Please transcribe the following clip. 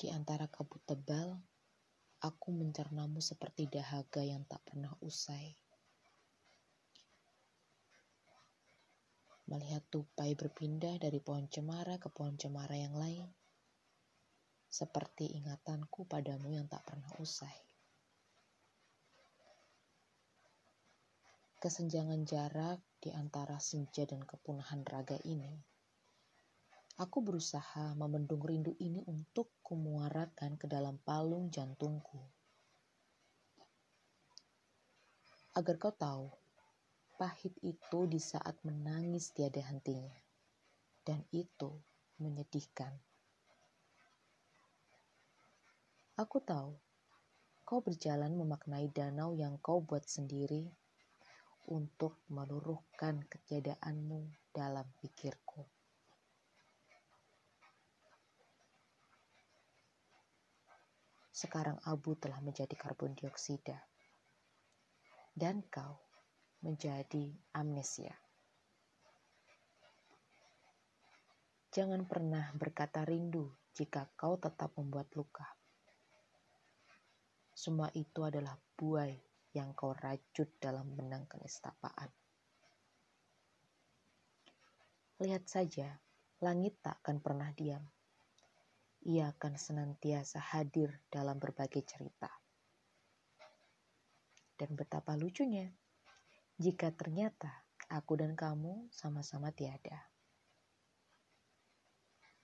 Di antara kabut tebal, aku mencernamu seperti dahaga yang tak pernah usai. Melihat tupai berpindah dari pohon cemara ke pohon cemara yang lain, seperti ingatanku padamu yang tak pernah usai. Kesenjangan jarak di antara senja dan kepunahan raga ini Aku berusaha memendung rindu ini untuk kumuarakan ke dalam palung jantungku. Agar kau tahu, pahit itu di saat menangis tiada hentinya. Dan itu menyedihkan. Aku tahu, kau berjalan memaknai danau yang kau buat sendiri untuk meluruhkan ketiadaanmu dalam pikirku. Sekarang abu telah menjadi karbon dioksida. Dan kau menjadi amnesia. Jangan pernah berkata rindu jika kau tetap membuat luka. Semua itu adalah buai yang kau rajut dalam benang kenistapaan. Lihat saja, langit tak akan pernah diam ia akan senantiasa hadir dalam berbagai cerita. Dan betapa lucunya jika ternyata aku dan kamu sama-sama tiada.